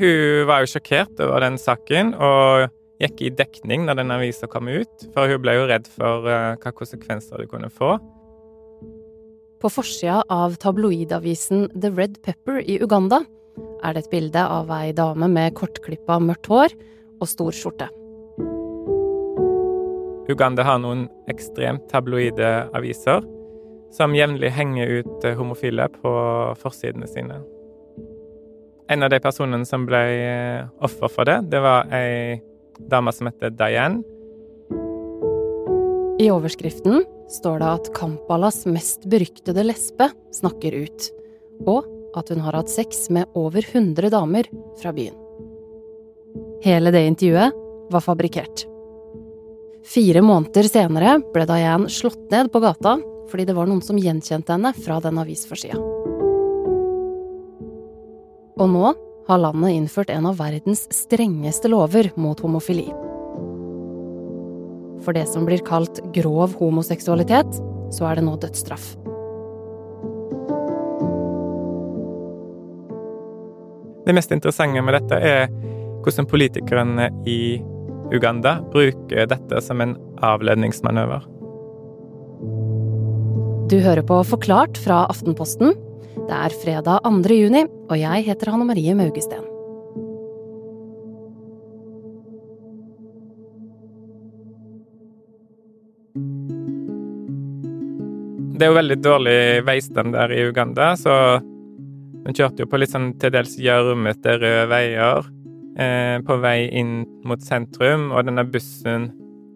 Hun var jo sjokkert over den saken og gikk i dekning når den avisa kom ut, for hun ble jo redd for uh, hva konsekvenser det kunne få. På forsida av tabloidavisen The Red Pepper i Uganda er det et bilde av ei dame med kortklippa mørkt hår og stor skjorte. Uganda har noen ekstremt tabloide aviser som jevnlig henger ut eh, homofile på forsidene sine. En av de personene som ble eh, offer for det, det var ei dame som heter Diane. I overskriften står det at Kampalas mest beryktede lesbe snakker ut, og at hun har hatt sex med over 100 damer fra byen. Hele det intervjuet var fabrikkert. Fire måneder senere ble Diane slått ned på gata fordi det var noen som gjenkjente henne fra den avisforsida. Og nå har landet innført en av verdens strengeste lover mot homofili. For det som blir kalt grov homoseksualitet, så er det nå dødsstraff. Det mest interessante med dette er hvordan politikerne i Uganda bruker dette som en avledningsmanøver. Du hører på Forklart fra Aftenposten. Det er fredag 2. juni, og jeg heter Hanne Marie Maugesten. Det er jo veldig dårlig veistand der i Uganda, så hun kjørte jo på litt sånn til dels gjørmete røde veier eh, på vei inn mot sentrum, og denne bussen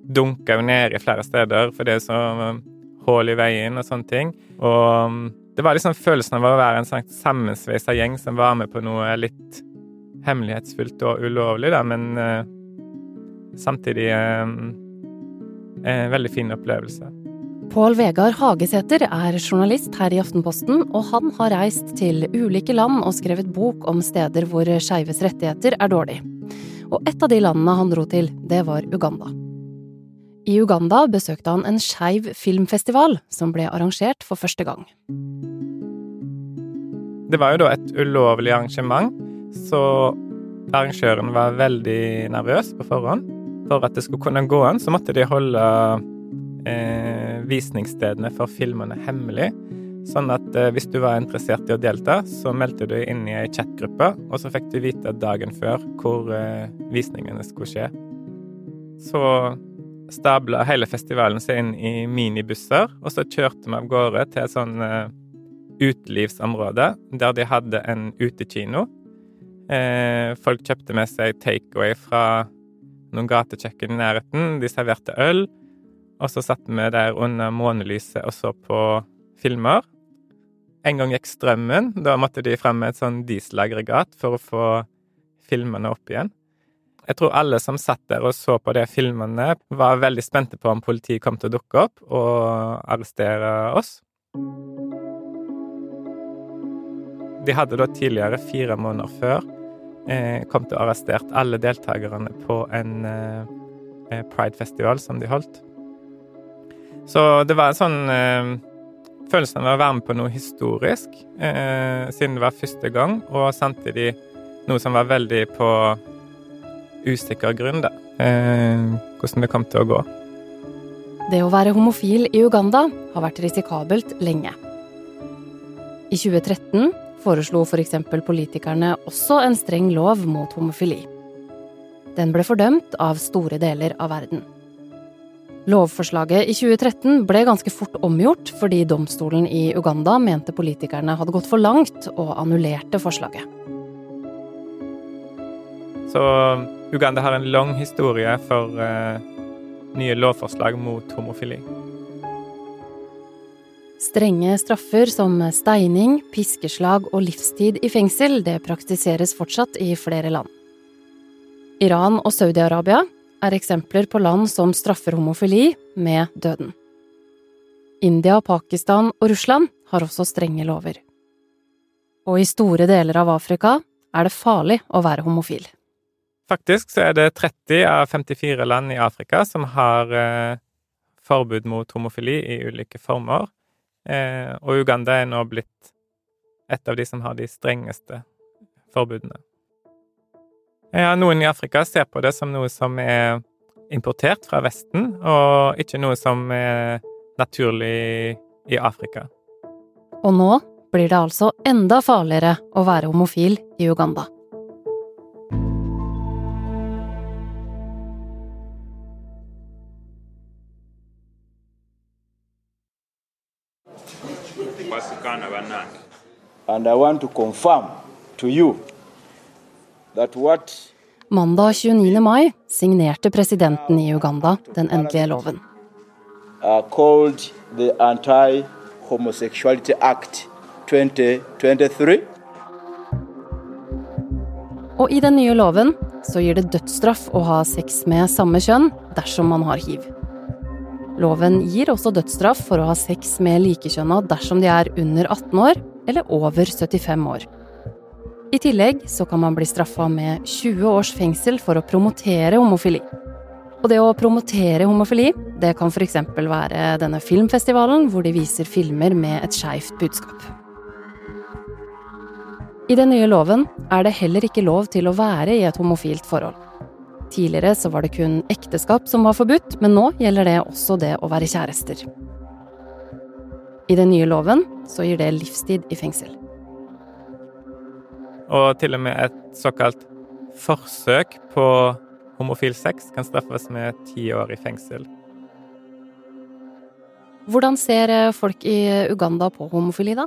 dunka jo ned i flere steder, for det er så um, hull i veien og sånne ting. Og um, det var liksom følelsen av å være en sånn sammensveisa gjeng som var med på noe litt hemmelighetsfullt og ulovlig, da, men uh, samtidig um, en veldig fin opplevelse. Pål Vegard Hagesæter er journalist her i Aftenposten, og han har reist til ulike land og skrevet bok om steder hvor skeives rettigheter er dårlig. Og et av de landene han dro til, det var Uganda. I Uganda besøkte han en skeiv filmfestival som ble arrangert for første gang. Det var jo da et ulovlig arrangement, så arrangøren var veldig nervøs på forhånd. For at det skulle kunne gå an, så måtte de holde eh, visningsstedene for filmene hemmelig. Sånn at eh, hvis du var interessert i å delta, så meldte du inn i ei chatgruppe, og så fikk du vite dagen før hvor eh, visningene skulle skje. Så stabla hele festivalen seg inn i minibusser, og så kjørte vi av gårde til et sånn eh, utelivsområde der de hadde en utekino. Eh, folk kjøpte med seg takeaway fra noen gatekjøkken i nærheten. De serverte øl. Og så satt vi der under månelyset og så på filmer. En gang gikk strømmen. Da måtte de frem med et sånn dieselaggregat for å få filmene opp igjen. Jeg tror alle som satt der og så på de filmene, var veldig spente på om politiet kom til å dukke opp og arrestere oss. De hadde da tidligere, fire måneder før, eh, kommet og arrestert alle deltakerne på en eh, Pride-festival som de holdt. Så det var en sånn eh, følelse av å være med på noe historisk, eh, siden det var første gang, og samtidig noe som var veldig på usikker grunn, da. Eh, hvordan det kom til å gå. Det å være homofil i Uganda har vært risikabelt lenge. I 2013 foreslo f.eks. For politikerne også en streng lov mot homofili. Den ble fordømt av store deler av verden. Lovforslaget i 2013 ble ganske fort omgjort fordi domstolen i Uganda mente politikerne hadde gått for langt og annullerte forslaget. Så Uganda har en lang historie for uh, nye lovforslag mot homofili. Strenge straffer som steining, piskeslag og livstid i fengsel det praktiseres fortsatt i flere land. Iran og Saudi-Arabia er eksempler på land som straffer homofili med døden. India, Pakistan og Russland har også strenge lover. Og i store deler av Afrika er det farlig å være homofil. Faktisk så er det 30 av 54 land i Afrika som har eh, forbud mot homofili i ulike former. Eh, og Uganda er nå blitt et av de som har de strengeste forbudene. Ja, noen i Afrika ser på det som noe som er importert fra Vesten, og ikke noe som er naturlig i Afrika. Og nå blir det altså enda farligere å være homofil i Uganda. Mandag 29. mai signerte presidenten i Uganda den endelige loven. called the Anti-Homosexuality Act 2023 Og i den nye loven så gir det dødsstraff å ha sex med samme kjønn dersom man har hiv. Loven gir også dødsstraff for å ha sex med likekjønna dersom de er under 18 år eller over 75 år. I tillegg så kan man bli straffa med 20 års fengsel for å promotere homofili. Og det å promotere homofili, det kan f.eks. være denne filmfestivalen hvor de viser filmer med et skeivt budskap. I den nye loven er det heller ikke lov til å være i et homofilt forhold. Tidligere så var det kun ekteskap som var forbudt, men nå gjelder det også det å være kjærester. I den nye loven så gir det livstid i fengsel. Og til og med et såkalt forsøk på homofil sex kan straffes med ti år i fengsel. Hvordan ser eh, folk i Uganda på homofili, da?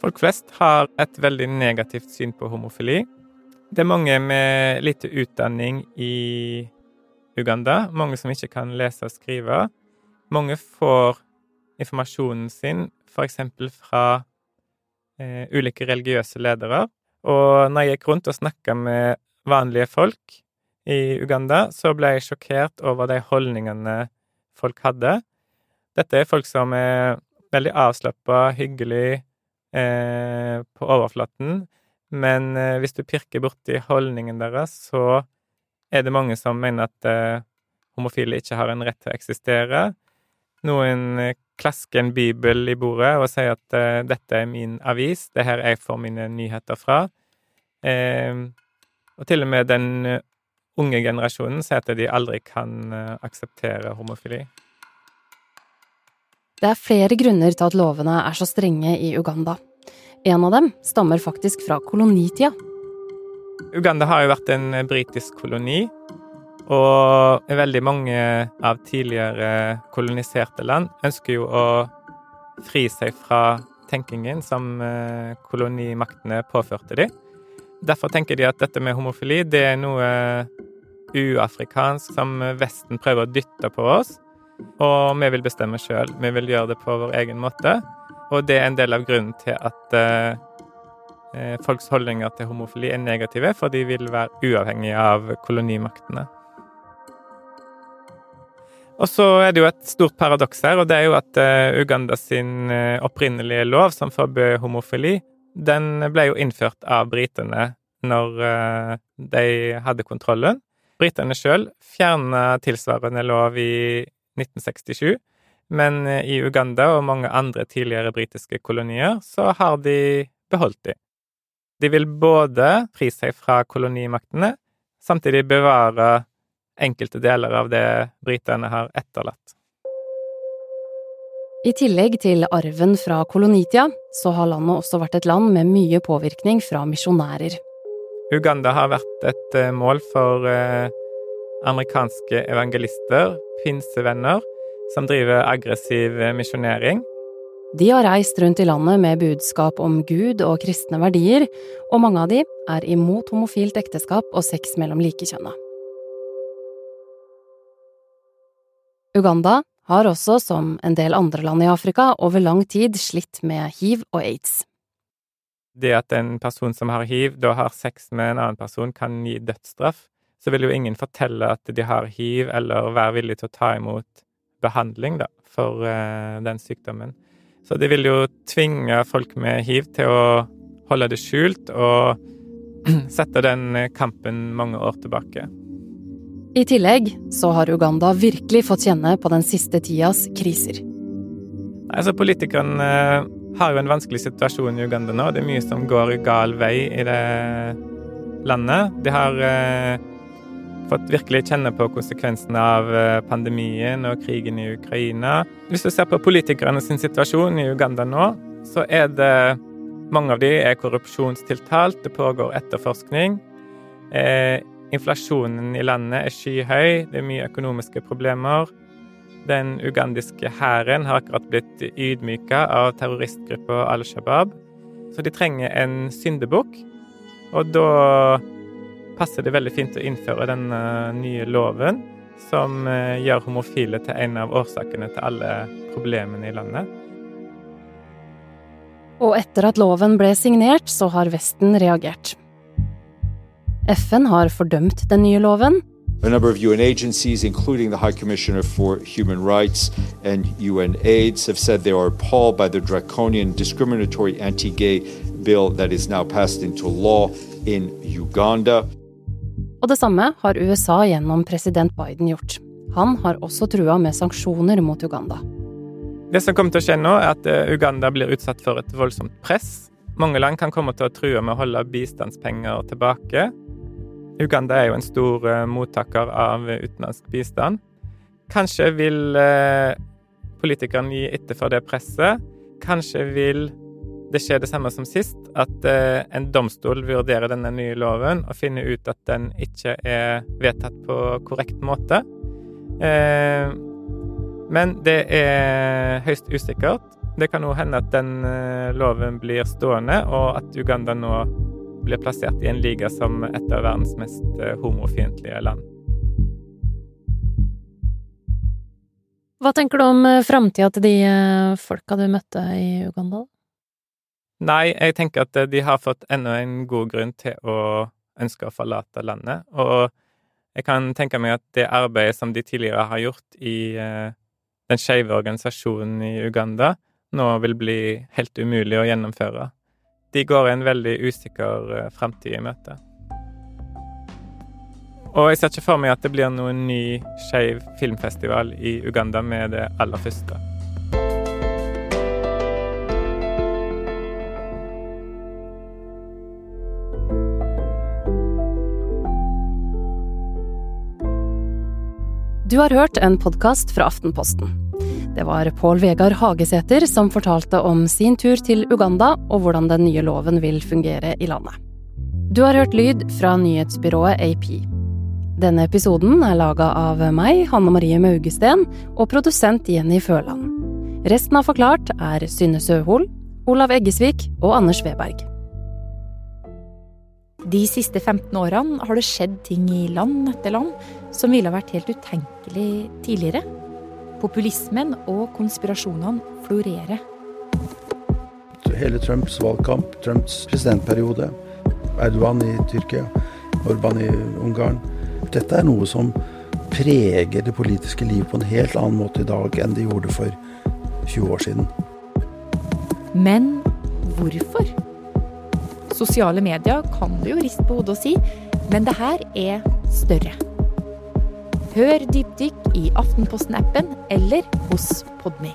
Folk flest har et veldig negativt syn på homofili. Det er mange med lite utdanning i Uganda, mange som ikke kan lese og skrive. Mange får informasjonen sin f.eks. fra eh, ulike religiøse ledere. Og når jeg gikk rundt og snakka med vanlige folk i Uganda, så ble jeg sjokkert over de holdningene folk hadde. Dette er folk som er veldig avslappa, hyggelig eh, på overflaten, men eh, hvis du pirker borti holdningen deres, så er det mange som mener at eh, homofile ikke har en rett til å eksistere. Noen eh, klasker en bibel i bordet og sier at uh, dette er min avis, det er her jeg får mine nyheter fra. Uh, og til og med den eh, unge generasjonen sier at de aldri kan eh, akseptere homofili. Det er flere grunner til at lovene er så strenge i Uganda. En av dem stammer faktisk fra kolonitida. Uganda har jo vært en britisk koloni, og veldig mange av tidligere koloniserte land ønsker jo å fri seg fra tenkingen som eh, kolonimaktene påførte dem. Derfor tenker de at dette med homofili det er noe uafrikansk som Vesten prøver å dytte på oss, og vi vil bestemme sjøl. Vi vil gjøre det på vår egen måte. Og det er en del av grunnen til at eh, eh, folks holdninger til homofili er negative, for de vil være uavhengige av kolonimaktene. Og så er det jo et stort paradoks her, og det er jo at eh, Uganda sin eh, opprinnelige lov som forbød homofili, den ble jo innført av britene når eh, de hadde kontrollen. Britene sjøl fjerna tilsvarende lov i 1967, men i Uganda og mange andre tidligere britiske kolonier så har de beholdt de. De vil både fri seg fra kolonimaktene, samtidig bevare enkelte deler av det britene har etterlatt. I tillegg til arven fra kolonitida, så har landet også vært et land med mye påvirkning fra misjonærer. Uganda har vært et eh, mål for eh, amerikanske evangelister, pinsevenner, som driver aggressiv eh, misjonering. De har reist rundt i landet med budskap om Gud og kristne verdier, og mange av de er imot homofilt ekteskap og sex mellom likekjønna. Uganda har også, som en del andre land i Afrika, over lang tid slitt med hiv og aids. Det at en person som har hiv, da har sex med en annen person, kan gi dødsstraff, så vil jo ingen fortelle at de har hiv, eller være villig til å ta imot behandling da, for uh, den sykdommen. Så det vil jo tvinge folk med hiv til å holde det skjult og sette den kampen mange år tilbake. I tillegg så har Uganda virkelig fått kjenne på den siste tidas kriser. Altså, Politikerne eh, har jo en vanskelig situasjon i Uganda nå. Det er mye som går gal vei i det landet. De har eh, fått virkelig kjenne på konsekvensene av eh, pandemien og krigen i Ukraina. Hvis du ser på politikerne sin situasjon i Uganda nå, så er det mange av de er korrupsjonstiltalt, det pågår etterforskning. Eh, inflasjonen i landet er skyhøy, det er mye økonomiske problemer. Den ugandiske hæren har akkurat blitt ydmyka av terroristgruppa Al Shabaab. Så de trenger en syndebukk, og da passer det veldig fint å innføre den nye loven som eh, gjør homofile til en av årsakene til alle problemene i landet. Og etter at loven ble signert, så har Vesten reagert. FN har fordømt den nye loven, A number of UN agencies, including the High Commissioner for Human Rights and UN AIDS, have said they are appalled by the draconian, discriminatory anti gay bill that is now passed into law in Uganda. Og det samme har USA gjennom president Biden gjort. Han har også trua med sanksjoner mot Uganda. Det som kommer til å skje nå, er at eh, Uganda blir utsatt for et voldsomt press. Mange land kan komme til å true med å holde bistandspenger tilbake. Uganda er jo en stor uh, mottaker av utenlandsk bistand. Kanskje vil uh, politikerne gi etter for det presset. Kanskje vil det skje det samme som sist, at uh, en domstol vurderer denne nye loven og finner ut at den ikke er vedtatt på korrekt måte. men det er høyst usikkert. Det kan òg hende at den loven blir stående, og at Uganda nå blir plassert i en liga som et av verdens mest eh, homofiendtlige land. Hva tenker du om eh, framtida til de eh, folka du møtte i Uganda? Nei, jeg tenker at de har fått enda en god grunn til å ønske å forlate landet. Og jeg kan tenke meg at det arbeidet som de tidligere har gjort i den skeive organisasjonen i Uganda, nå vil bli helt umulig å gjennomføre de går en veldig usikker fremtid i møte. Og jeg ser ikke for meg at det blir noen ny skeiv filmfestival i Uganda med det aller første. Du har hørt en podkast fra Aftenposten. Det var Pål Vegard Hagesæter som fortalte om sin tur til Uganda og hvordan den nye loven vil fungere i landet. Du har hørt lyd fra nyhetsbyrået AP. Denne episoden er laga av meg, Hanne Marie Maugesten, og produsent Jenny Føland. Resten av Forklart er Synne Søhol, Olav Eggesvik og Anders Weberg. De siste 15 årene har det skjedd ting i land etter land som ville vært helt utenkelig tidligere. Populismen og konspirasjonene florerer. Hele Trumps valgkamp, Trumps presidentperiode, Erdogan i Tyrkia, Orban i Ungarn. Dette er noe som preger det politiske livet på en helt annen måte i dag enn det gjorde for 20 år siden. Men hvorfor? Sosiale medier kan du jo riste på hodet og si, men det her er større. Hør Dypdykk i Aftenposten-appen eller hos Podmy.